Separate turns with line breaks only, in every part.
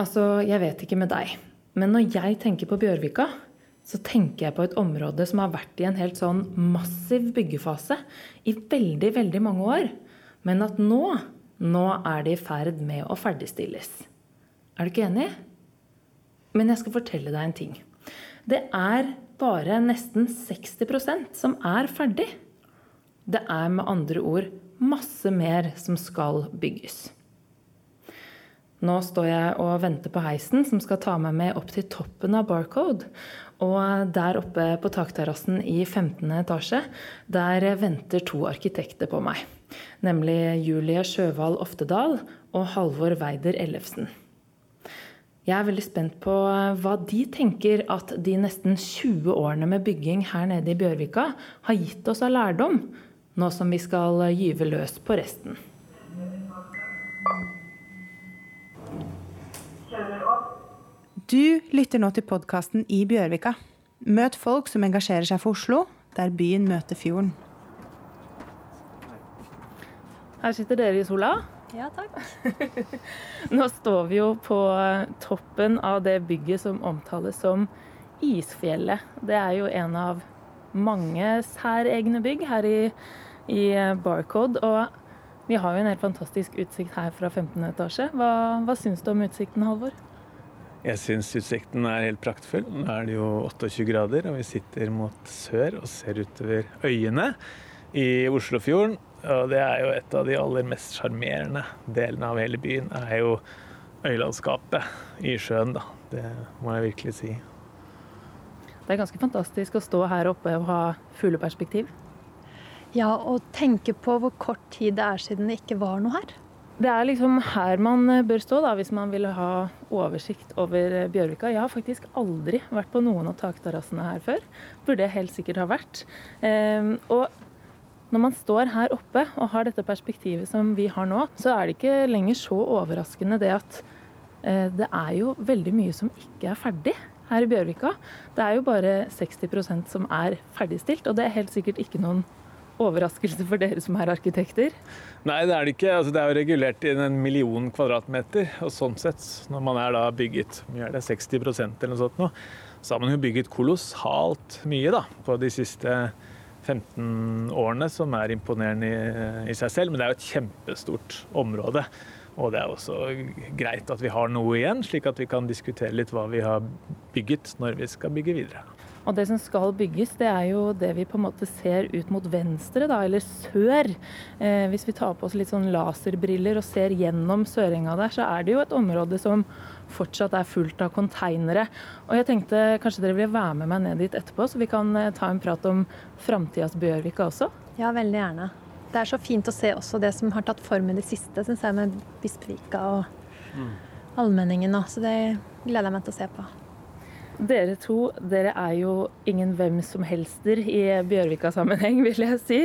Altså, jeg vet ikke med deg, men når jeg tenker på Bjørvika, så tenker jeg på et område som har vært i en helt sånn massiv byggefase i veldig, veldig mange år. Men at nå, nå er det i ferd med å ferdigstilles. Er du ikke enig? Men jeg skal fortelle deg en ting. Det er bare nesten 60% som er ferdig. Det er med andre ord masse mer som skal bygges. Nå står jeg og venter på heisen som skal ta meg med opp til toppen av Barcode. Og der oppe på takterrassen i 15. etasje, der venter to arkitekter på meg. Nemlig Julie Sjøvald Oftedal og Halvor Weider Ellefsen. Jeg er veldig spent på hva de tenker at de nesten 20 årene med bygging her nede i Bjørvika har gitt oss av lærdom, nå som vi skal gyve løs på resten.
Du lytter nå til podkasten I Bjørvika. Møt folk som engasjerer seg for Oslo, der byen møter fjorden.
Her sitter dere i sola.
Ja, takk.
Nå står vi jo på toppen av det bygget som omtales som Isfjellet. Det er jo en av mange særegne bygg her i, i Barcode. Og vi har jo en helt fantastisk utsikt her fra 15. etasje. Hva, hva syns du om utsikten, Halvor?
Jeg syns utsikten er helt praktfull. Nå er det jo 28 grader, og vi sitter mot sør og ser utover øyene i Oslofjorden. Og det er jo et av de aller mest sjarmerende delene av hele byen, er jo øylandskapet i sjøen, da. Det må jeg virkelig si.
Det er ganske fantastisk å stå her oppe og ha fugleperspektiv.
Ja, og tenke på hvor kort tid det er siden det ikke var noe her.
Det er liksom her man eh, bør stå da, hvis man vil ha oversikt over eh, Bjørvika. Jeg har faktisk aldri vært på noen av takterrassene her før. Burde jeg helt sikkert ha vært. Ehm, og når man står her oppe og har dette perspektivet som vi har nå, så er det ikke lenger så overraskende det at eh, det er jo veldig mye som ikke er ferdig her i Bjørvika. Det er jo bare 60% som er ferdigstilt, og det er helt sikkert ikke noen overraskelse for dere som er arkitekter?
Nei, det er det ikke. Altså, det er jo regulert inn en million kvadratmeter. Og sånn sett, når man er da bygget er det 60% eller noe sånt nå, så har man jo bygget kolossalt mye da, på de siste 15 årene, som er imponerende i, i seg selv. Men det er jo et kjempestort område. Og det er også greit at vi har noe igjen, slik at vi kan diskutere litt hva vi har bygget når vi skal bygge videre.
Og det som skal bygges, det er jo det vi på en måte ser ut mot venstre, da, eller sør. Eh, hvis vi tar på oss litt sånn laserbriller og ser gjennom sørenga der, så er det jo et område som fortsatt er fullt av konteinere. Og jeg tenkte kanskje dere vil være med meg ned dit etterpå, så vi kan eh, ta en prat om framtidas Bjørvika også?
Ja, veldig gjerne. Det er så fint å se også det som har tatt form i det siste, syns jeg, med Bispevika og mm. allmenningen. Så det gleder jeg meg til å se på.
Dere to dere er jo ingen hvem som helster i Bjørvika-sammenheng, vil jeg si.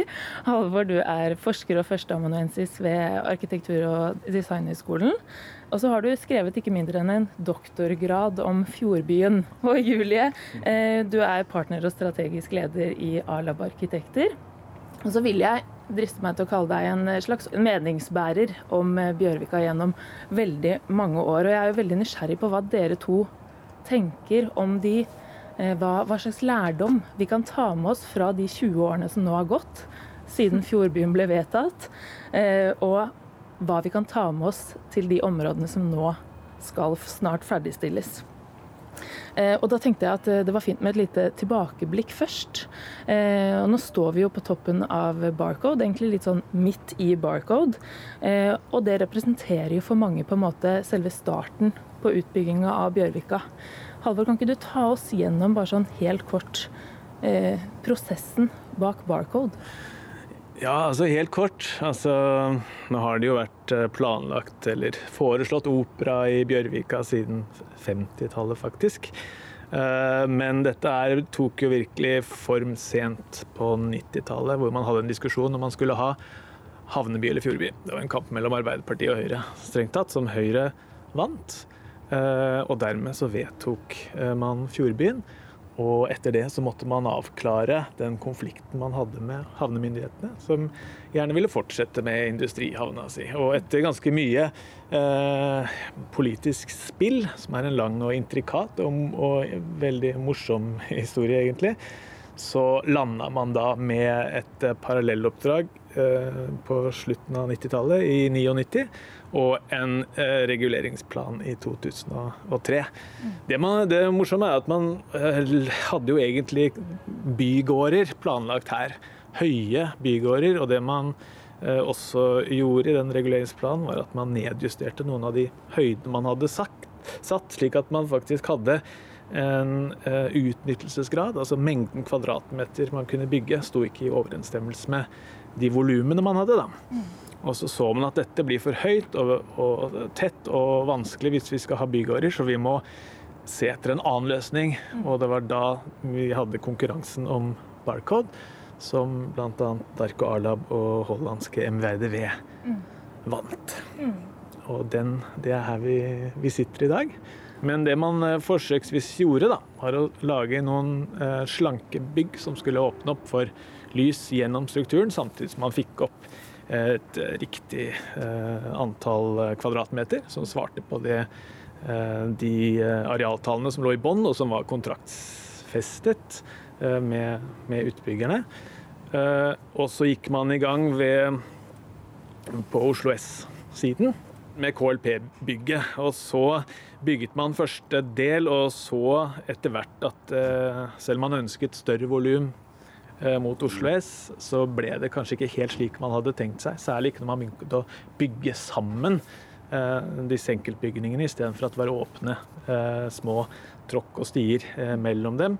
Halvor, du er forsker og førsteamanuensis ved Arkitektur- og designhøgskolen. Og så har du skrevet ikke mindre enn en doktorgrad om Fjordbyen. Og Julie, eh, du er partner og strategisk leder i Alab Arkitekter. Og så vil jeg driste meg til å kalle deg en slags meningsbærer om Bjørvika gjennom veldig mange år. Og jeg er jo veldig nysgjerrig på hva dere to tenker om de eh, hva, hva, slags lærdom vi kan ta med oss fra de 20 årene som nå har gått siden Fjordbyen ble vedtatt, eh, og hva vi kan ta med oss til de områdene som nå skal snart ferdigstilles. Eh, og da tenkte jeg at det var fint med et lite tilbakeblikk først. og nå står vi jo på toppen av Barcode, egentlig litt sånn midt i Barcode. og det representerer jo for mange på en måte selve starten på utbygginga av Bjørvika. Halvor, kan ikke du ta oss gjennom bare sånn helt kort eh, prosessen bak Barcode?
Ja, altså helt kort. Altså, nå har det jo vært eh, planlagt eller foreslått opera i Bjørvika siden 50-tallet, faktisk. Eh, men dette er, tok jo virkelig form sent på 90-tallet, hvor man hadde en diskusjon om man skulle ha havneby eller fjordby. Det var en kamp mellom Arbeiderpartiet og Høyre, strengt tatt, som Høyre vant. Eh, og dermed så vedtok man Fjordbyen. Og etter det så måtte man avklare den konflikten man hadde med havnemyndighetene, som gjerne ville fortsette med industrihavna si. Og etter ganske mye eh, politisk spill, som er en lang og intrikat og, og veldig morsom historie, egentlig, så landa man da med et parallelloppdrag eh, på slutten av 90-tallet, i 99 og en eh, reguleringsplan i 2003. Det, man, det morsomme er at man eh, hadde jo egentlig bygårder planlagt her. Høye bygårder. Og det man eh, også gjorde i den reguleringsplanen, var at man nedjusterte noen av de høydene man hadde sagt, satt, slik at man faktisk hadde en utnyttelsesgrad, altså mengden kvadratmeter man kunne bygge, sto ikke i overensstemmelse med de volumene man hadde. da. Og så så man at dette blir for høyt og, og, tett og vanskelig hvis vi skal ha bygårder, så vi må se etter en annen løsning. Og det var da vi hadde konkurransen om Barcode, som bl.a. Darko Arlab og hollandske MVDV vant. Og den, det er her vi, vi sitter i dag. Men det man eh, forsøksvis gjorde, da, var å lage noen eh, slanke bygg som skulle åpne opp for lys gjennom strukturen, samtidig som man fikk opp et riktig eh, antall kvadratmeter som svarte på det, eh, de arealtallene som lå i bånn, og som var kontraktsfestet eh, med, med utbyggerne. Og så gikk man i gang ved, på Oslo S-siden med KLP-bygget. Og så bygget man første del, og så etter hvert at selv om man ønsket større volum Eh, mot Oslo S, så ble det kanskje ikke helt slik man hadde tenkt seg. Særlig ikke når man begynte å bygge sammen eh, disse enkeltbygningene, istedenfor at det var åpne eh, små tråkk og stier mellom dem.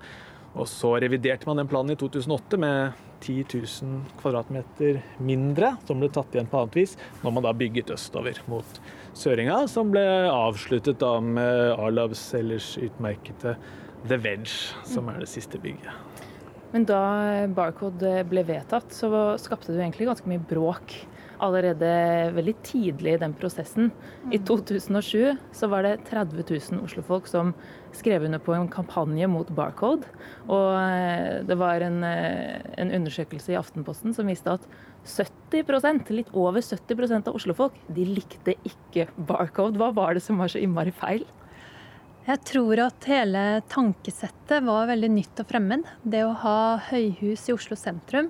Og så reviderte man den planen i 2008 med 10 000 kvadratmeter mindre, som ble tatt igjen på annet vis, når man da bygget østover mot Søringa, som ble avsluttet da med Arlabs ellers utmerkede The Veg, som er det siste bygget.
Men da Barcode ble vedtatt, så skapte det egentlig ganske mye bråk allerede veldig tidlig i den prosessen. I 2007 mm. så var det 30 000 oslofolk som skrev under på en kampanje mot Barcode. Og eh, det var en, eh, en undersøkelse i Aftenposten som viste at 70% litt over 70% av oslofolk, de likte ikke Barcode. Hva var det som var så innmari feil?
Jeg tror at hele tankesettet var veldig nytt og fremmed. Det å ha høyhus i Oslo sentrum.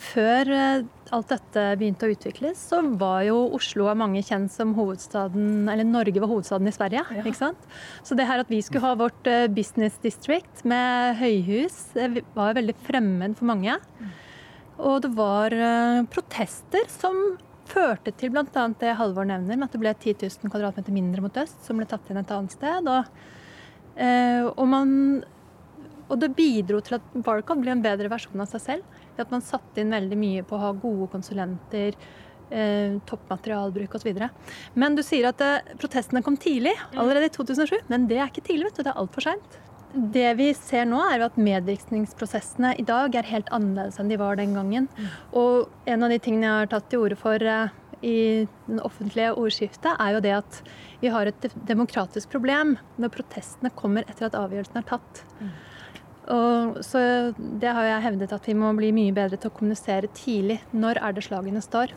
Før eh, alt dette begynte å utvikles, så var jo Oslo av mange kjent som hovedstaden Eller Norge var hovedstaden i Sverige. Ja. ikke sant? Så det her at vi skulle ha vårt eh, business district med høyhus, var veldig fremmed for mange. Og det var eh, protester som førte til bl.a. det Halvor nevner, med at det ble 10 000 kvadratmeter mindre mot øst, som ble tatt inn et annet sted. Og, eh, og, man, og det bidro til at Barcode ble en bedre versjon av seg selv. Ved at man satte inn veldig mye på å ha gode konsulenter, eh, toppmaterialbruk osv. Men du sier at eh, protestene kom tidlig, allerede i 2007. Men det er ikke tidlig, vet du. Det er altfor seint. Det vi ser nå, er at medvirkningsprosessene i dag er helt annerledes enn de var den gangen. Mm. Og en av de tingene jeg har tatt til orde for eh, i det offentlige ordskiftet, er jo det at vi har et demokratisk problem når protestene kommer etter at avgjørelsen er tatt. Mm. Og så Det har jeg hevdet at vi må bli mye bedre til å kommunisere tidlig. Når er det slagene står?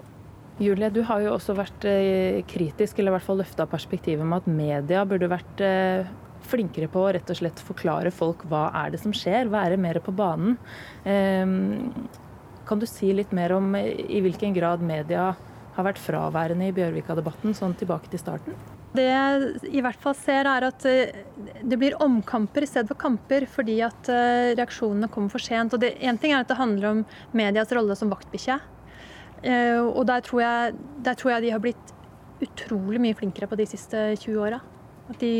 Julie, du har jo også vært eh, kritisk, eller i hvert fall løfta perspektivet med at media burde vært eh, flinkere på å rett og slett forklare folk hva er det som skjer, være mer på banen. Ehm, kan du si litt mer om i hvilken grad media har vært fraværende i Bjørvika-debatten sånn tilbake til starten?
Det jeg i hvert fall ser, er at eh, det blir omkamper i stedet for kamper, fordi at eh, reaksjonene kommer for sent. Og det, en ting er at det handler om medias rolle som vaktbikkje. Eh, og der tror, jeg, der tror jeg de har blitt utrolig mye flinkere på de siste 20 åra. At de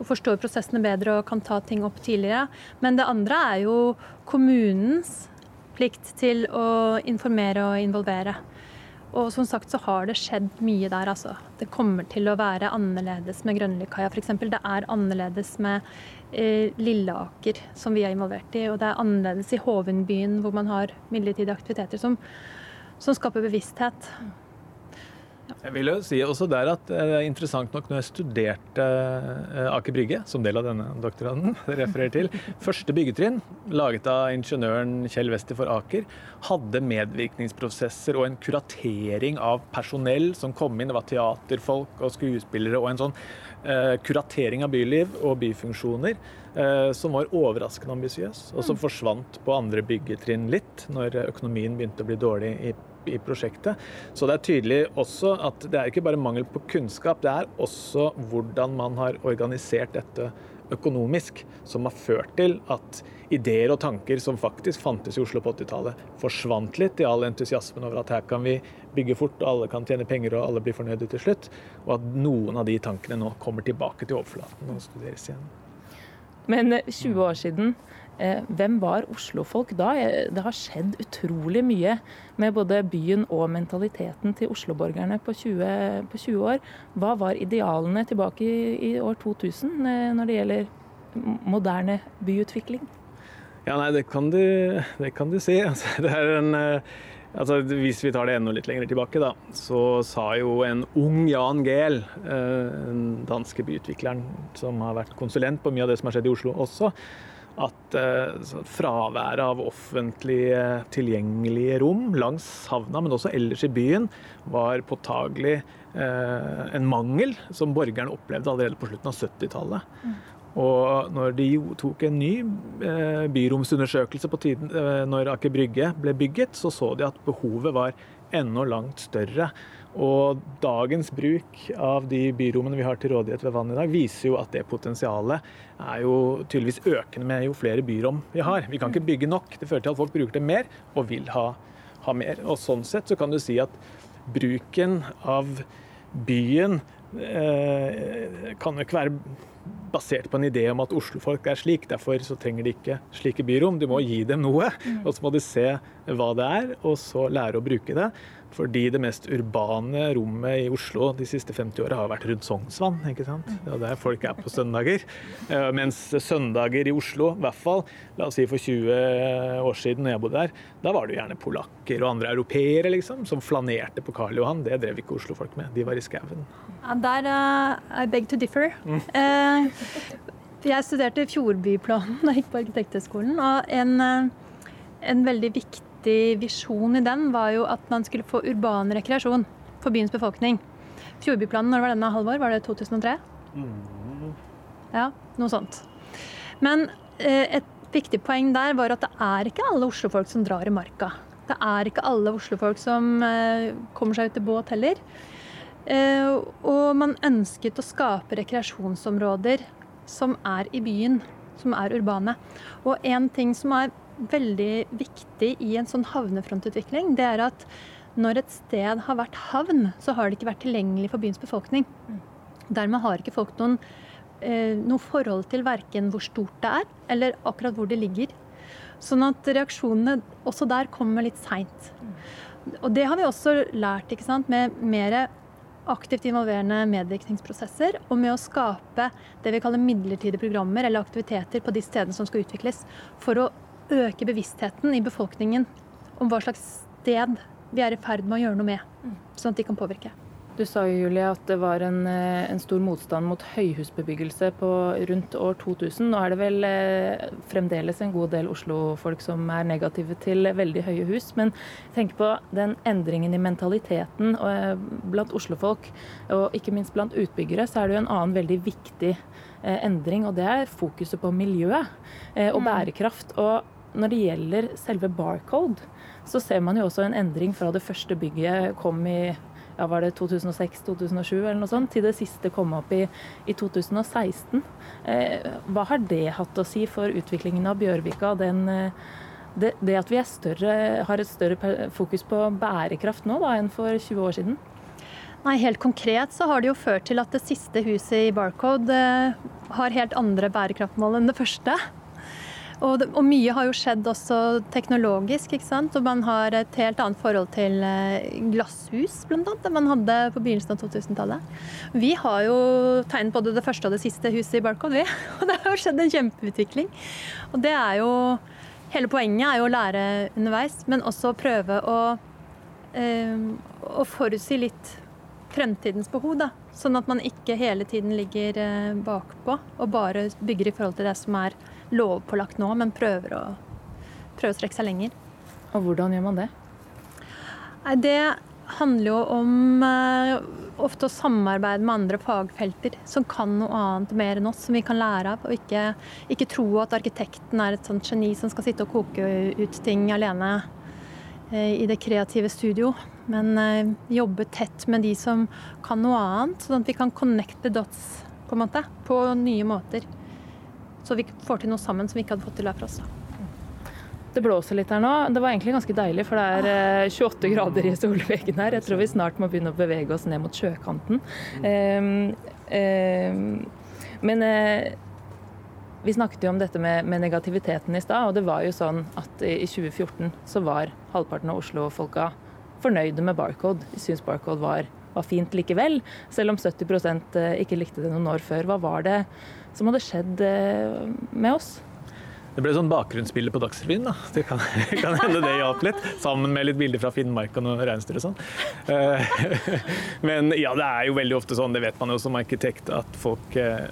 og forstår prosessene bedre og kan ta ting opp tidligere. Men det andre er jo kommunens plikt til å informere og involvere. Og som sagt så har det skjedd mye der, altså. Det kommer til å være annerledes med Grønlikaia f.eks. Det er annerledes med eh, Lilleaker, som vi er involvert i. Og det er annerledes i Hovenbyen, hvor man har midlertidige aktiviteter som, som skaper bevissthet.
Jeg vil jo si også der at det er interessant nok når jeg studerte eh, Aker Brygge, som del av denne doktoranden, refererer til, første byggetrinn, laget av ingeniøren Kjell Wester for Aker, hadde medvirkningsprosesser og en kuratering av personell som kom inn. Det var teaterfolk og skuespillere og en sånn eh, kuratering av byliv og byfunksjoner eh, som var overraskende ambisiøs, og som forsvant på andre byggetrinn litt, når økonomien begynte å bli dårlig i i prosjektet. Så det er tydelig også at det er ikke bare mangel på kunnskap, det er også hvordan man har organisert dette økonomisk, som har ført til at ideer og tanker som faktisk fantes i Oslo på 80-tallet, forsvant litt i all entusiasmen over at her kan vi bygge fort, og alle kan tjene penger og alle blir fornøyde til slutt. Og at noen av de tankene nå kommer tilbake til overflaten og studeres igjen.
Men 20 år siden hvem var Oslo-folk da? Eh, det har skjedd utrolig mye med både byen og mentaliteten til Osloborgerne på, på, 20 år. Hva var idealene tilbake i, i år 2000 eh, når det gjelder moderne byutvikling?
Ja, nei, det kan du, det kan du si. Altså, en Altså, hvis vi tar det enda litt lenger tilbake, da, så sa jo en ung Jan Gehl, den danske byutvikleren som har vært konsulent på mye av det som har skjedd i Oslo også, at eh, fraværet av offentlige tilgjengelige rom langs havna, men også ellers i byen, var påtagelig eh, en mangel som borgerne opplevde allerede på slutten av 70-tallet. Mm. Og når de tok en ny eh, byromsundersøkelse på tiden når Aker Brygge ble bygget, så så de at behovet var enda langt større. Og dagens bruk av de byrommene vi har til rådighet ved vann i dag, viser jo at det potensialet er jo tydeligvis økende med jo flere byrom vi har. Vi kan ikke bygge nok. Det fører til at folk bruker det mer og vil ha, ha mer. Og sånn sett så kan du si at bruken av byen kan jo ikke være basert på en idé om at oslofolk er slik. Derfor så trenger de ikke slike byrom. Du må gi dem noe, og så må de se hva det er, og så lære å bruke det. Fordi det mest urbane rommet i Oslo de siste 50 åra har vært rundt Sognsvann. ikke sant? Det er der folk er på søndager. Eh, mens søndager i Oslo, i hvert fall, la oss si for 20 år siden når jeg bodde der, da var det jo gjerne polakker og andre europeere liksom, som flanerte på Karl Johan. Det drev ikke oslofolk med. De var i skauen.
Ja, der uh, I beg to differ. Mm. Uh, jeg studerte Fjordbyplanen da jeg gikk på Arkitekthøgskolen. Og en, en veldig viktig viktig visjon i den var jo at man skulle få urban rekreasjon for byens befolkning. Fjordbyplanen, når var denne, Halvor? Var det 2003? Mm. Ja, noe sånt. Men eh, et viktig poeng der var at det er ikke alle oslofolk som drar i marka. Det er ikke alle oslofolk som eh, kommer seg ut i båt heller. Eh, og man ønsket å skape rekreasjonsområder som er i byen, som er urbane. Og en ting som er veldig viktig i en sånn havnefrontutvikling, det er at når et sted har vært havn, så har det ikke vært tilgjengelig for byens befolkning. Dermed har ikke folk noen, eh, noe forhold til verken hvor stort det er, eller akkurat hvor det ligger. Sånn at reaksjonene også der kommer litt seint. Og det har vi også lært ikke sant, med mer aktivt involverende medvirkningsprosesser, og med å skape det vi kaller midlertidige programmer eller aktiviteter på de stedene som skal utvikles, for å øke bevisstheten i befolkningen om hva slags sted vi er i ferd med å gjøre noe med, mm. sånn at de kan påvirke.
Du sa jo, Julie, at det var en, eh, en, stor motstand mot høyhusbebyggelse på rundt år 2000. Nå er det vel eh, fremdeles en god del Oslo-folk som er negative til veldig høye hus. Men tenk på den endringen i mentaliteten eh, blant Oslo-folk, og ikke minst blant utbyggere, så er det jo en annen veldig viktig eh, endring, og det er fokuset på miljøet eh, og mm. bærekraft. Og når det gjelder selve Barcode, så ser man jo også en endring fra det første bygget kom i ja, var det 2006-2007 eller noe sånt, til det siste kom opp i, i 2016. Eh, hva har det hatt å si for utviklingen av Bjørvika? Den, eh, det, det, at vi større, har et større fokus på bærekraft nå da, enn for 20 år siden?
Nei, Helt konkret så har det jo ført til at det siste huset i Barcode eh, har helt andre bærekraftmål enn det første. Og, og, mye har jo skjedd også teknologisk. ikke sant? Og man har et helt annet forhold til eh, glasshus, blant annet, enn man hadde på begynnelsen av 2000-tallet. Vi har jo tegnet både det første og det siste huset i Barcode, vi. Og det har jo skjedd en kjempeutvikling. Og det er jo Hele poenget er jo å lære underveis, men også prøve å, eh, å forutsi litt fremtidens behov. Da. Sånn at man ikke hele tiden ligger eh, bakpå og bare bygger i forhold til det som er lovpålagt nå, men prøver å, prøver å strekke seg lenger.
Og hvordan gjør man det?
Nei, det handler jo om uh, ofte å samarbeide med andre fagfelter som kan noe annet mer enn oss, som vi kan lære av. Og ikke, ikke tro at arkitekten er et sånt geni som skal sitte og koke ut ting alene uh, i det kreative studio. Men uh, jobbe tett med de som kan noe annet, sånn at vi kan connect the dots på, en måte, på nye måter. Så vi får til noe sammen som vi ikke hadde fått til hver for oss.
Det blåser litt her nå. Det var egentlig ganske deilig, for det er 28 eh, grader i solveggen her. Jeg tror vi snart må begynne å bevege oss ned mot sjøkanten. Um, um, men uh, vi snakket jo om dette med, med negativiteten i stad, og det var jo sånn at i 2014 så var halvparten av Oslo-folka fornøyde med Barcode. De syntes Barcode var, var, fint likevel, selv om 70 eh, ikke likte det noen år før. Hva var det som hadde skjedd med oss?
Det ble sånn bakgrunnsbilde på Dagsrevyen. da. Det kan, kan, hende det hjalp litt. Sammen med litt bilder fra Finnmark og noe reinsdyr og sånn. Eh, men ja, det er jo veldig ofte sånn, det vet man jo som arkitekt, at folk eh,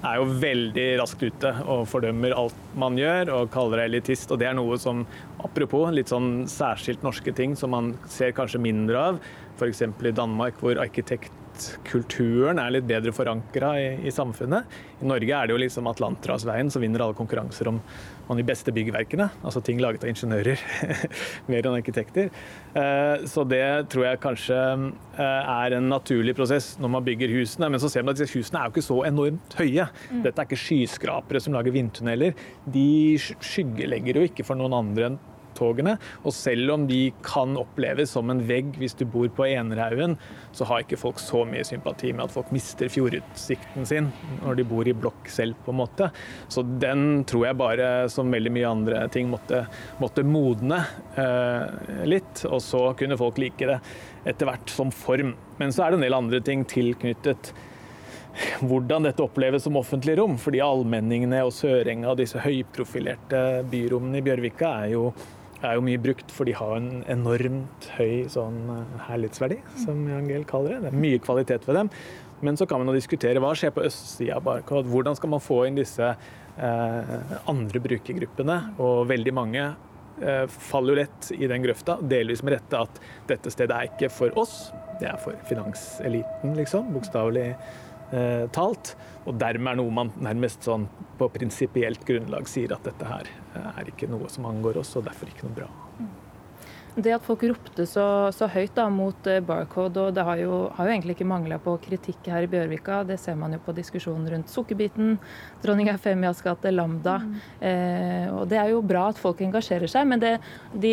er jo veldig raskt ute og fordømmer alt man gjør og kaller det elitist. Og det er noe som, apropos litt sånn særskilt norske ting som man ser kanskje mindre av, f.eks. i Danmark hvor arkitektkulturen er litt bedre forankra i, i, samfunnet. I Norge er det jo liksom Atlanterhavsveien som vinner alle konkurranser om, om, de beste byggverkene. Altså ting laget av ingeniører, mer enn arkitekter. Eh, så det tror jeg kanskje eh, er en naturlig prosess når man bygger husene. Men så ser man at disse husene er jo ikke så enormt høye. Mm. Dette er ikke skyskrapere som lager vindtunneler. De skyggelegger jo ikke for noen andre enn togene. Og selv om de kan oppleves som en vegg hvis du bor på Enerhaugen, så har ikke folk så mye sympati med at folk mister fjordutsikten sin når de bor i blokk selv, på en måte. Så den tror jeg bare, som veldig mye andre ting, måtte, måtte modne eh, litt. Og så kunne folk like det etter hvert som form. Men så er det en del andre ting tilknyttet hvordan dette oppleves som offentlig rom. Fordi allmenningene og Sørenga og disse høyprofilerte byrommene i Bjørvika er jo er jo mye brukt, for de har en enormt høy sånn eh, herlighetsverdi, som Jan Gehl kaller det. Det er mye kvalitet ved dem. Men så kan man jo diskutere hva skjer på østsida av Barcode. Hvordan skal man få inn disse eh, andre brukergruppene? Og veldig mange eh, faller jo lett i den grøfta, delvis med rette at dette stedet er ikke for oss, det er for finanseliten, liksom. Bokstavelig eh, talt. Og dermed er noe man nærmest sånn på prinsipielt grunnlag sier at dette her eh, er ikke noe som angår oss, og derfor ikke noe bra.
Det at folk ropte så, så høyt da, mot uh, Barcode, og det har jo, har jo egentlig ikke mangla på kritikk her i Bjørvika. Det ser man jo på diskusjonen rundt Sukkerbiten, Dronning Eufemias gate, Lambda. Mm. Eh, og Det er jo bra at folk engasjerer seg, men det, de,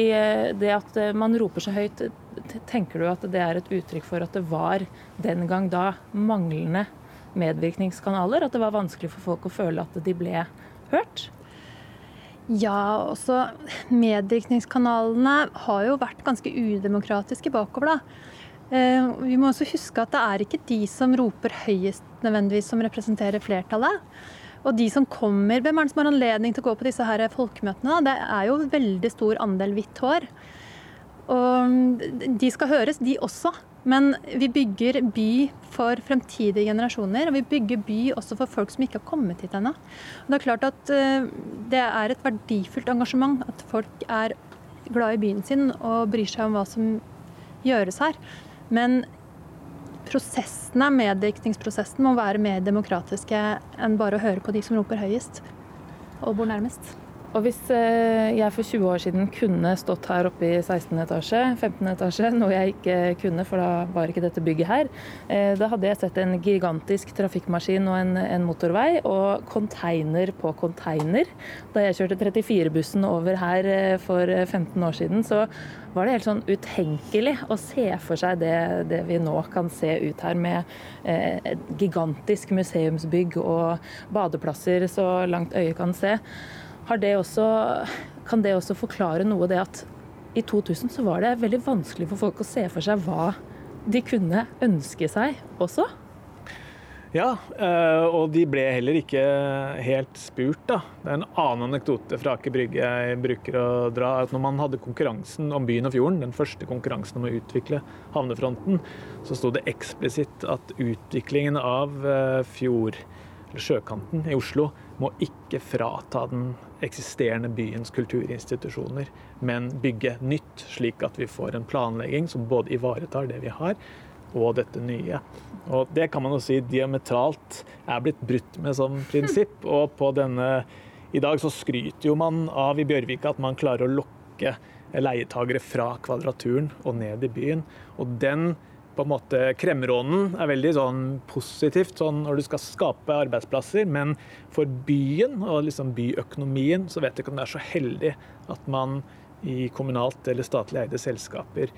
det at man roper så høyt, tenker du at det er et uttrykk for at det var den gang da manglende medvirkningskanaler? At det var vanskelig for folk å føle at de ble hørt?
Ja, også medvirkningskanalene har jo vært ganske udemokratiske bakover, da. Eh, vi må også huske at det er ikke de som roper høyest nødvendigvis som representerer flertallet. Og de som kommer, hvem er det som har anledning til å gå på disse her folkemøtene? Det er jo veldig stor andel hvitt hår. Og de skal høres, de også. Men vi bygger by for fremtidige generasjoner, og vi bygger by også for folk som ikke har kommet hit ennå. Det er klart at eh, det er et verdifullt engasjement at folk er glad i byen sin og bryr seg om hva som gjøres her. Men prosessene, medvirkningsprosessen må være mer demokratiske enn bare å høre på de som roper høyest og bor nærmest.
Og hvis eh, jeg for 20 år siden kunne stått her oppe i 16. etasje, 15. etasje, noe jeg ikke kunne, for da var ikke dette bygget her, eh, da hadde jeg sett en gigantisk trafikkmaskin og en, en motorvei og container på container. Da jeg kjørte 34-bussen over her eh, for 15 år siden, så var det helt sånn utenkelig å se for seg det, det vi nå kan se ut her, med et gigantisk museumsbygg og badeplasser så langt øyet kan se det også, kan det også forklare noe det at i 2000 så var det veldig vanskelig for folk å se for seg hva de kunne ønske seg også?
Ja, eh, og de ble heller ikke helt spurt, da. Det er en annen anekdote fra Aker Brygge jeg bruker å dra. at Når man hadde konkurransen om byen og fjorden, den første konkurransen om å utvikle havnefronten, så sto det eksplisitt at utviklingen av eh, fjord, eller sjøkanten i Oslo må ikke frata den eksisterende byens kulturinstitusjoner, men bygge nytt, slik at vi får en planlegging som både ivaretar det vi har, og dette nye. Og Det kan man jo si diametralt er blitt brutt med som prinsipp. Og på denne I dag så skryter jo man av i Bjørvika at man klarer å lokke leietagere fra Kvadraturen og ned i byen. Og den på en måte Kremrånen er veldig sånn positivt sånn når du skal skape arbeidsplasser, men for byen og liksom byøkonomien så vet jeg ikke om det er så heldig at man i kommunalt eller statlig eide selskaper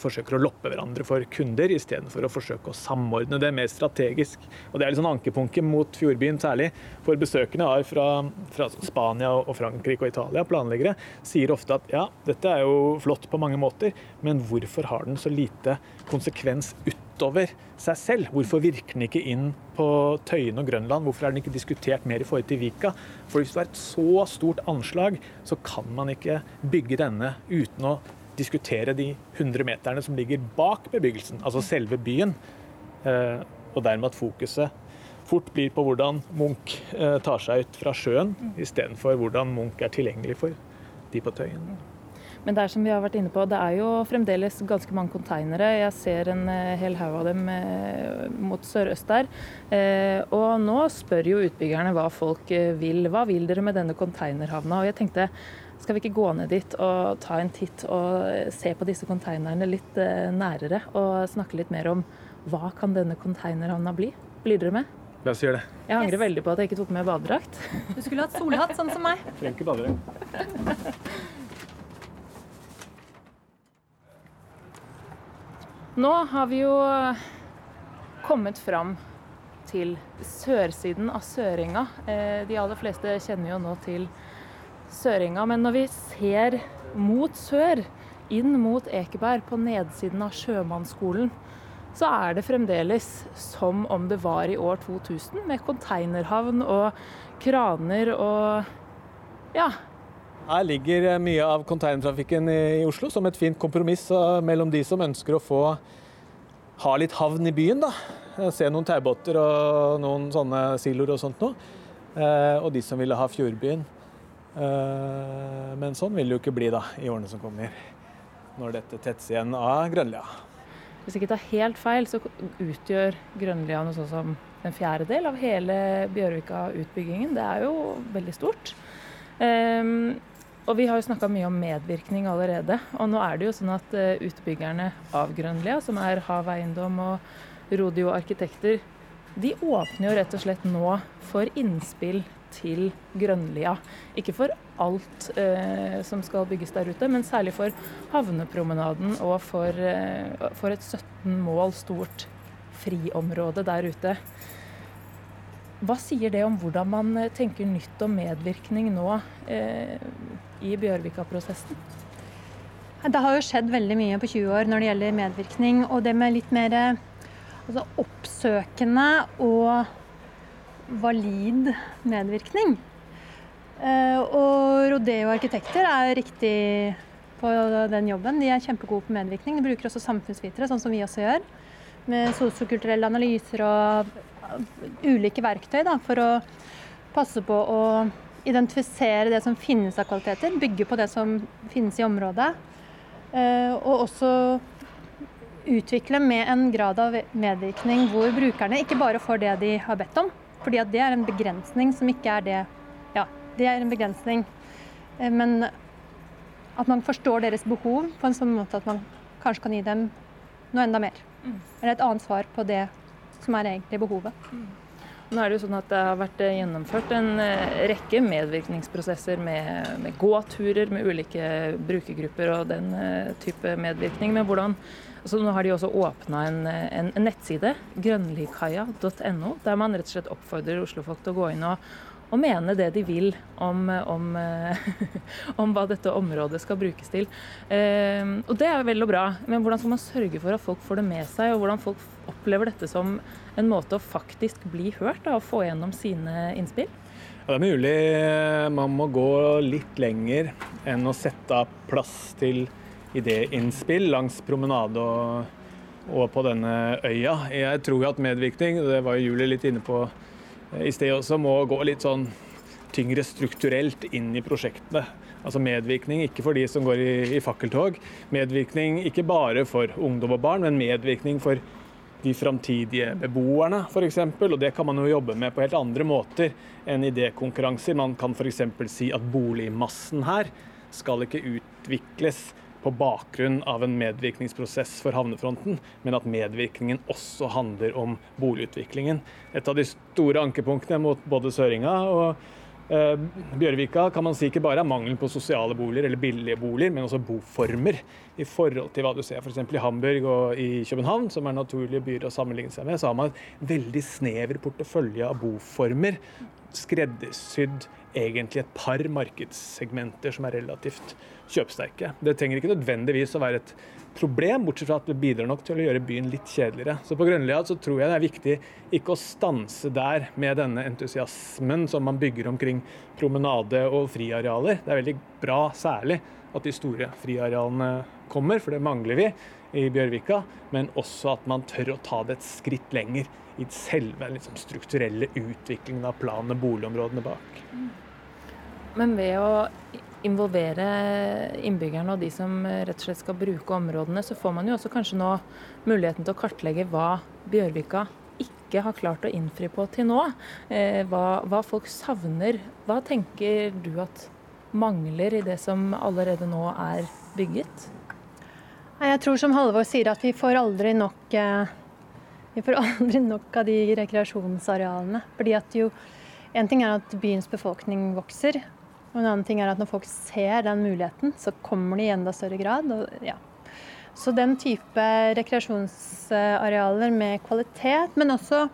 forsøker å loppe hverandre for kunder, istedenfor å forsøke å samordne det mer strategisk. Og Det er sånn ankepunktet mot Fjordbyen særlig. For besøkende har fra, fra, Spania og Frankrike og Italia, planleggere, sier ofte at ja, dette er jo flott på mange måter, men hvorfor har den så lite konsekvens utover seg selv. Hvorfor virker den ikke inn på Tøyen og Grønland? Hvorfor er den ikke diskutert mer i forhold til Vika? For hvis det er et så stort anslag, så kan man ikke bygge denne uten å diskutere de 100 meterne som ligger bak bebyggelsen, altså selve byen. Eh, og dermed at fokuset fort blir på hvordan Munch eh, tar seg ut fra sjøen, istedenfor hvordan Munch er tilgjengelig for de på Tøyen.
Men det er som vi har vært inne på, det er jo fremdeles ganske mange konteinere. Jeg ser en eh, hel haug av dem mot sørøst der. Og nå spør jo utbyggerne hva folk vil. Hva vil dere med denne konteinerhavna? Og jeg tenkte, skal vi ikke gå ned dit og ta en titt og se på disse konteinerne litt nærere? Og snakke litt mer om hva kan denne konteinerhavna bli? Blir dere med?
La oss gjøre det.
Jeg angrer yes. veldig på at jeg ikke tok med badedrakt.
Du skulle hatt solhatt, sånn som meg.
Trenger ikke badedrakt.
Nå har vi jo kommet fram til sørsiden av Sørenga. Eh, de aller fleste kjenner jo nå til Sørenga, men når vi ser mot sør, inn mot Ekeberg, på nedsiden av Sjømannsskolen, så er det fremdeles som om det var i år 2000, med konteinerhavn og kraner og ja,
her ligger eh, mye av konteinertrafikken i Oslo som et fint kompromiss eh, mellom de som ønsker å få ha litt havn i byen. da. Eh, se noen taubåter og noen sånne siloer og sånt noe. Og de som ville ha Fjordbyen. Men sånn vil det jo ikke bli da, i årene som kommer, når dette tettes igjen av Grønlia.
Hvis jeg ikke tar helt feil, så utgjør Grønlia noe sånn som en fjerdedel av hele Bjørvika-utbyggingen. Det er jo veldig stort. Um, og vi har jo snakka mye om medvirkning allerede. Og nå er det jo sånn at uh, utbyggerne av Grønlia, som er Hav Eiendom og Rodio Arkitekter, de åpner jo rett og slett nå for innspill til Grønlia. Ikke for alt eh, som skal bygges der ute, men særlig for havnepromenaden og for, eh, for et 17 mål stort friområde der ute. Hva sier det om hvordan man tenker nytt om medvirkning nå eh, i Bjørvika-prosessen?
Det har jo skjedd veldig mye på 20 år når det gjelder medvirkning. Og det med litt mer altså oppsøkende og valid medvirkning. Eh, og Rodeo Arkitekter er riktig på den jobben. De er kjempegode på medvirkning. De bruker også samfunnsvitere, sånn som vi også gjør. Med sosiokulturelle analyser og ulike verktøy da, for å passe på å identifisere det som finnes av kvaliteter, bygge på det som finnes i området. Eh, og også utvikle med en grad av medvirkning hvor brukerne ikke bare får det de har bedt om. Fordi det er en begrensning som ikke er det Ja, det er en begrensning. Eh, men at man forstår deres behov på en sånn måte at man kanskje kan gi dem noe enda mer. Mm. Eller et annet svar på det som er egentlig behovet. Mm.
Nå er Det jo sånn at det har vært eh, gjennomført en eh, rekke medvirkningsprosesser med, med gåturer med ulike brukergrupper og den type medvirkning. Men hvordan, altså nå har de også åpna en, en, nettside, grønlikaia.no, der man rett og slett oppfordrer oslofolk til å gå inn og, og mene det de vil om, om, om, hva dette området skal brukes til. Og det er vel og bra, men hvordan skal man sørge for at folk får det med seg, og hvordan folk opplever dette som en måte å faktisk bli hørt da, og få gjennom sine innspill?
Ja, det er mulig man må gå litt lenger enn å sette av plass til idéinnspill langs promenade og, og på denne øya. Jeg tror at medvirkning, det var Julie litt inne på i sted også, må gå litt sånn tyngre strukturelt inn i prosjektene. Altså medvirkning ikke for de som går i, i fakkeltog. Medvirkning ikke bare for ungdom og barn, men medvirkning for de framtidige beboerne f.eks. Og det kan man jo jobbe med på helt andre måter enn idékonkurranser. Man kan f.eks. si at boligmassen her skal ikke utvikles på bakgrunn av en medvirkningsprosess for havnefronten, men at medvirkningen også handler om boligutviklingen. Et av de store ankepunktene mot både Søringa og eh, Bjørvika kan man si ikke bare er mangelen på sosiale boliger eller billige boliger, men også boformer. I forhold til hva du ser f.eks. i Hamburg og i København, som er naturlige byer å sammenligne seg med, så har man en veldig snever portefølje av boformer skreddersydd egentlig et par markedssegmenter som er relativt kjøpsterke. Det trenger ikke nødvendigvis å være et problem, bortsett fra at det bidrar nok til å gjøre byen litt kjedeligere. Så på Grønlia så tror jeg det er viktig ikke å stanse der med denne entusiasmen som man bygger omkring promenade og friarealer. Det er veldig bra særlig at de store friarealene kommer, for det mangler vi i Bjørvika. Men også at man tør å ta det et skritt lenger i selve liksom, strukturelle utviklingen av planene boligområdene bak.
Men ved å involvere innbyggerne og de som rett og slett skal bruke områdene, så får man jo også kanskje nå muligheten til å kartlegge hva Bjørvika ikke har klart å innfri på til nå. Eh, hva, hva folk savner. Hva tenker du at mangler i det som allerede nå er bygget?
Jeg tror som Halvor sier at vi får aldri nok eh, vi får aldri nok av de rekreasjonsarealene. Fordi at jo, En ting er at byens befolkning vokser, og en annen ting er at når folk ser den muligheten, så kommer de i enda større grad. Og, ja. Så den type rekreasjonsarealer med kvalitet, men også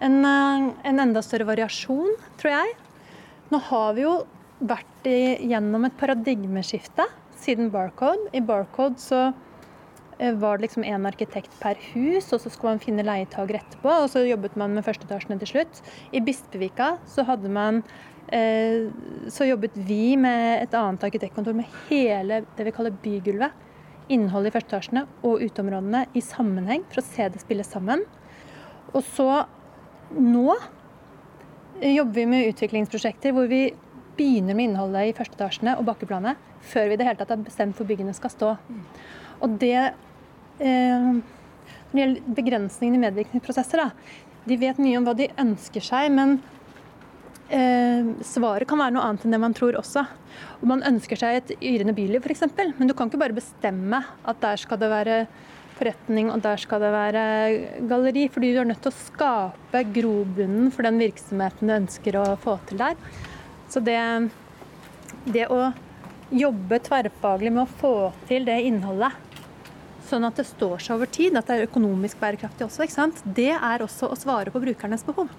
en, eh, en, enda større variasjon, tror jeg. Nå har vi jo vært gjennom et paradigmeskifte siden Barcode. I Barcode så eh, var det liksom én arkitekt per hus, og så skulle man finne leietager etterpå. Og så jobbet man med førsteetasjene til slutt. I Bispevika så hadde man så jobbet vi med et annet arkitektkontor med hele det vi kaller bygulvet. Innholdet i førsteetasjene og uteområdene i sammenheng for å se det spille sammen. Og så nå jobber vi med utviklingsprosjekter hvor vi begynner med innholdet i førsteetasjene og bakkeplanet før vi i det hele tatt har bestemt hvor byggene skal stå. Og det eh, Når det gjelder begrensningene i medvirkningsprosesser, da, de vet mye om hva de ønsker seg, men eh, svaret kan være noe annet enn det man tror også. Og man ønsker seg et yrende byliv f.eks., men du kan ikke bare bestemme at der skal det være forretning og der skal det være galleri. Fordi du er nødt til å skape grobunnen for den virksomheten du ønsker å få til der. Så det, det å jobbe tverrfaglig med å få til det innholdet, sånn at det står seg over tid, at det er økonomisk bærekraftig også, det er også å svare på brukernes behov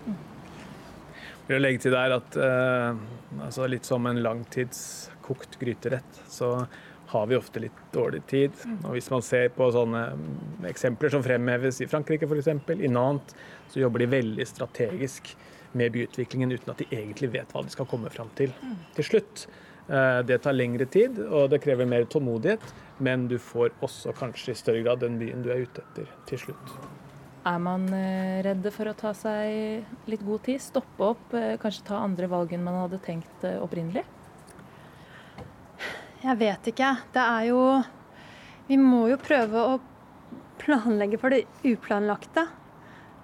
vil legge til der at eh, altså litt som en langtidskokt gryterett, så har vi ofte litt dårlig tid. Og hvis man ser på sånne eksempler som fremheves i Frankrike f.eks., i Nantes, så jobber de veldig strategisk med byutviklingen uten at de egentlig vet hva de skal komme fram til til slutt. Eh, det tar lengre tid, og det krever mer tålmodighet, men du får også kanskje i større grad den byen du er ute etter til slutt.
Er man eh, redde for å ta seg litt god tid? Stoppe opp, eh, kanskje ta andre valg enn man hadde tenkt eh, opprinnelig?
Jeg vet ikke. Det er jo Vi må jo prøve å planlegge for det uplanlagte.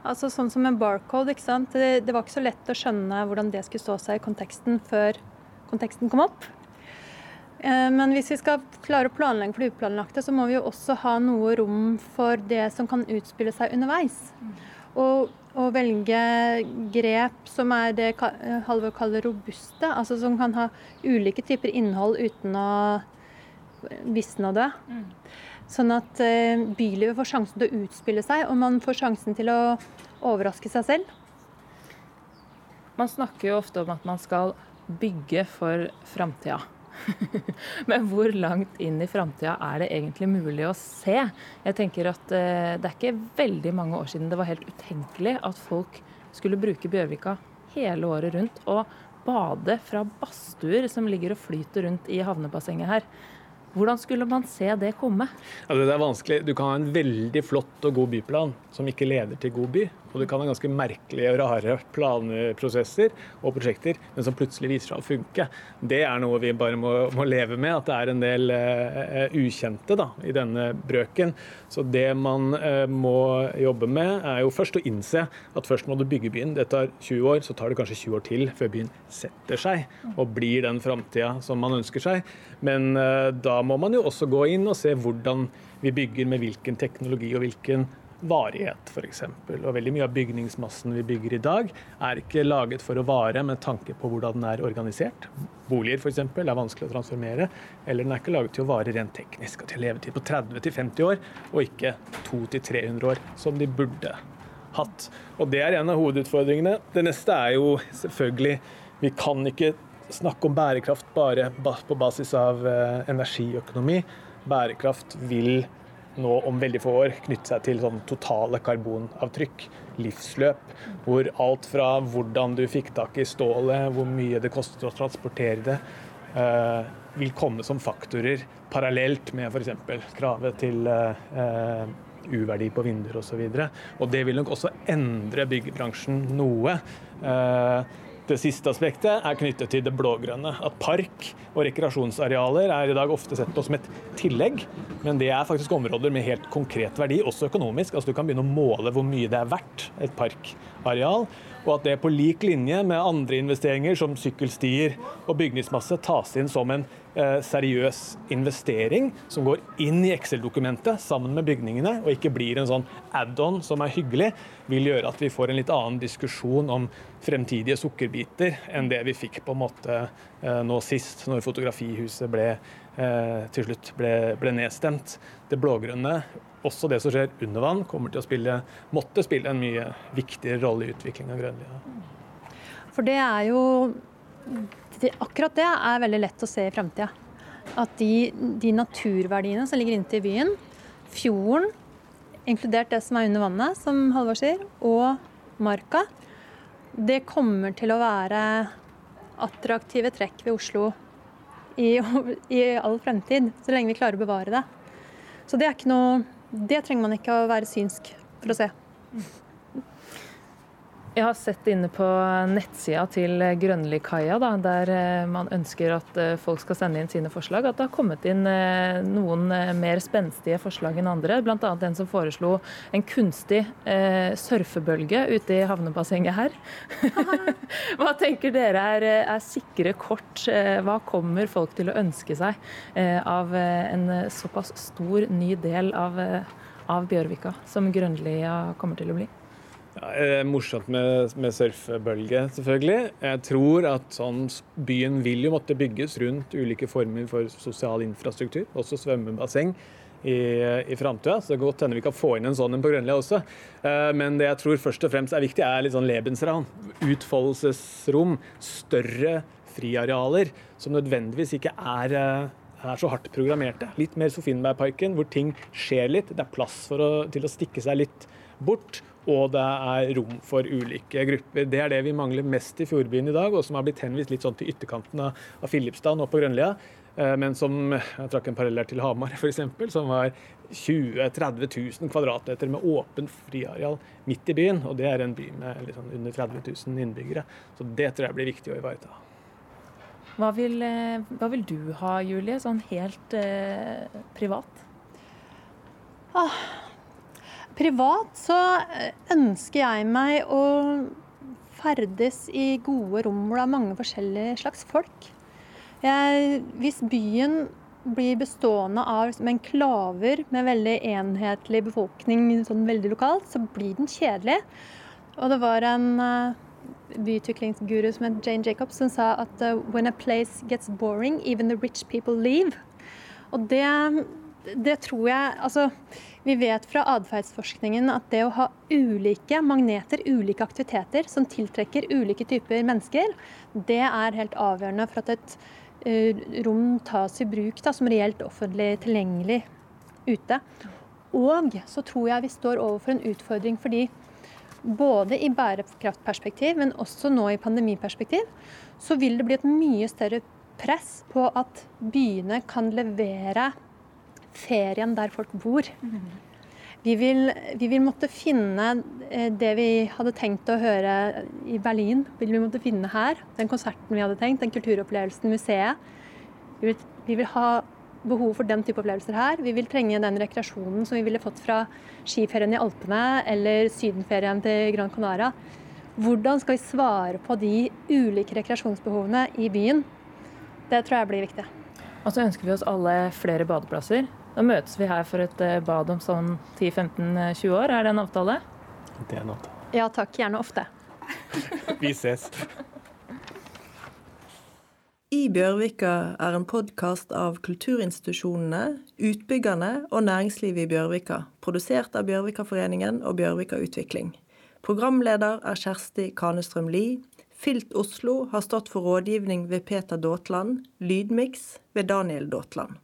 Altså Sånn som en barcode. ikke sant? Det, det var ikke så lett å skjønne hvordan det skulle stå seg i konteksten før konteksten kom opp. Eh, men hvis vi skal klare å planlegge for det uplanlagte, så må vi jo også ha noe rom for det som kan utspille seg underveis. Og, og velge grep som er det Halvor kaller robuste, altså som kan ha ulike typer innhold uten å visne og dø. Sånn at uh, bylivet får sjansen til å utspille seg, og man får sjansen til å overraske seg selv.
Man snakker jo ofte om at man skal bygge for framtida. Men hvor langt inn i framtida er det egentlig mulig å se? Jeg tenker at eh, Det er ikke veldig mange år siden det var helt utenkelig at folk skulle bruke Bjørvika hele året rundt og bade fra badstuer som ligger og flyter rundt i havnebassenget her. Hvordan skulle man se det komme?
Ja, det er vanskelig. Du kan ha en veldig flott og god byplan som ikke leder til god by. Og du kan ha ganske merkelige og rare planprosesser og prosjekter, men som plutselig viser seg å funke. Det er noe vi bare må, må leve med, at det er en del uh, ukjente da, i denne brøken. Så det man uh, må jobbe med, er jo først å innse at først må du bygge byen. Det tar 20 år, så tar det kanskje 20 år til før byen setter seg og blir den framtida som man ønsker seg. Men uh, da må man jo også gå inn og se hvordan vi bygger med hvilken teknologi og hvilken varighet, f.eks. Og veldig mye av bygningsmassen vi bygger i dag, er ikke laget for å vare med tanke på hvordan den er organisert. Boliger f.eks. er vanskelig å transformere. Eller den er ikke laget til å vare rent teknisk, og til levetid på 30-50 år, og ikke 200-300 år, som de burde hatt. Og det er en av hovedutfordringene. Det neste er jo selvfølgelig Vi kan ikke snakke om bærekraft bare på basis av eh, energiøkonomi. Bærekraft vil nå om veldig få år knytte seg til sånn totale karbonavtrykk, livsløp, hvor alt fra hvordan du fikk tak i stålet, hvor mye det kostet å transportere det, eh, vil komme som faktorer parallelt med f.eks. kravet til eh, uverdi på vinduer osv. Og, så og det vil nok også endre byggebransjen noe. Det siste aspektet er knyttet til det blågrønne. At park og rekreasjonsarealer er i dag ofte sett på som et tillegg, men det er faktisk områder med helt konkret verdi, også økonomisk. Altså Du kan begynne å måle hvor mye det er verdt, et parkareal. Og at det på lik linje med andre investeringer som sykkelstier og bygningsmasse tas inn som en seriøs investering som går inn i Excel-dokumentet sammen med bygningene, og ikke blir en sånn add-on som er hyggelig, vil gjøre at vi får en litt annen diskusjon om fremtidige sukkerbiter enn det vi fikk på en måte eh, nå sist, når Fotografihuset ble, eh, til slutt ble, ble nedstemt. Det blågrønne, også det som skjer under vann, kommer til å spille, måtte spille en mye viktigere rolle i utviklingen av Grønlia.
For det er jo akkurat det er veldig lett å se i framtida. At de, de, naturverdiene som ligger inntil byen, fjorden, inkludert det som er under vannet, som Halvor sier, og marka, det kommer til å være attraktive trekk ved Oslo i, i all fremtid, så lenge vi klarer å bevare det. Så det er ikke noe Det trenger man ikke å være synsk for å se.
Jeg har sett inne på nettsida til Grønlikaia, der eh, man ønsker at eh, folk skal sende inn sine forslag, at det har kommet inn eh, noen mer spenstige forslag enn andre. Bl.a. den som foreslo en kunstig surfebølge ute i havnebassenget her. Hva tenker dere er, er, sikre kort? Hva kommer folk til å ønske seg av en såpass stor ny del av, av Bjørvika som Grønlia kommer til å bli?
Ja, eh, morsomt med, med, surfebølge, selvfølgelig. Jeg tror at sånn, byen vil jo måtte bygges rundt ulike former for sosial infrastruktur, også svømmebasseng i, i framtida. Så det kan godt hende vi kan få inn en sånn en på Grønlia også. Eh, men det jeg tror først og fremst er viktig, er litt sånn lebensraum. Utfoldelsesrom. Større friarealer som nødvendigvis ikke er eh, er så hardt programmerte. Litt mer Sofienbergparken, hvor ting skjer litt. Det er plass å, til å stikke seg litt bort og det er rom for ulike grupper. Det er det vi mangler mest i Fjordbyen i dag, og som har blitt henvist litt sånn til ytterkanten av, av Filipstad nå på Grønlia. Eh, men som jeg trakk en parallell til Hamar, f.eks., som var 20 000-30 000 kvadratmeter med åpent friareal midt i byen. Og det er en by med liksom under 30 000 innbyggere. Så det tror jeg blir viktig å ivareta.
Hva vil, eh, hva vil du ha, Julie, sånn helt eh, privat?
Ah, Privat så eh, ønsker jeg meg å ferdes i gode rom hvor det er mange forskjellige slags folk. Jeg, hvis byen blir bestående av liksom, enklaver med veldig enhetlig befolkning sånn veldig lokalt, så blir den kjedelig. Og det var en uh, byutviklingsguru som het Jane Jacobs som sa at uh, when a place gets boring, even the rich people leave. Og det det tror jeg Altså, vi vet fra atferdsforskningen at det å ha ulike magneter, ulike aktiviteter, som tiltrekker ulike typer mennesker, det er helt avgjørende for at et uh, rom tas i bruk da, som reelt offentlig tilgjengelig ute. Og så tror jeg vi står overfor en utfordring fordi både i bærekraftperspektiv, men også nå i pandemiperspektiv, så vil det bli et mye større press på at byene kan levere ferien der folk bor. Vi vil, vi vil, måtte finne eh, det vi hadde tenkt å høre i Berlin, vil vi måtte finne her. Den konserten vi hadde tenkt, den kulturopplevelsen, museet. Vi vil, vi vil ha behov for den type opplevelser her. Vi vil trenge den rekreasjonen som vi ville fått fra skiferien i Alpene eller sydenferien til Gran Canaria. Hvordan skal vi svare på de ulike rekreasjonsbehovene i byen? Det tror jeg blir viktig.
Og så ønsker vi oss alle flere badeplasser. Da møtes vi her for et eh, bad om sånn 10-15-20 år. Er det en avtale?
Det er en avtale.
Ja takk, gjerne ofte.
vi ses.
I Bjørvika er en podkast av kulturinstitusjonene, utbyggerne og næringslivet i Bjørvika, produsert av Bjørvikaforeningen og Bjørvika Utvikling. Programleder er Kjersti Kanestrøm Lie. Filt Oslo har stått for rådgivning ved Peter Daatland, lydmiks ved Daniel Daatland.